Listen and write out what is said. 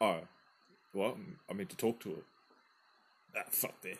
Oh, well, I mean to talk to her. Ah, fuck there.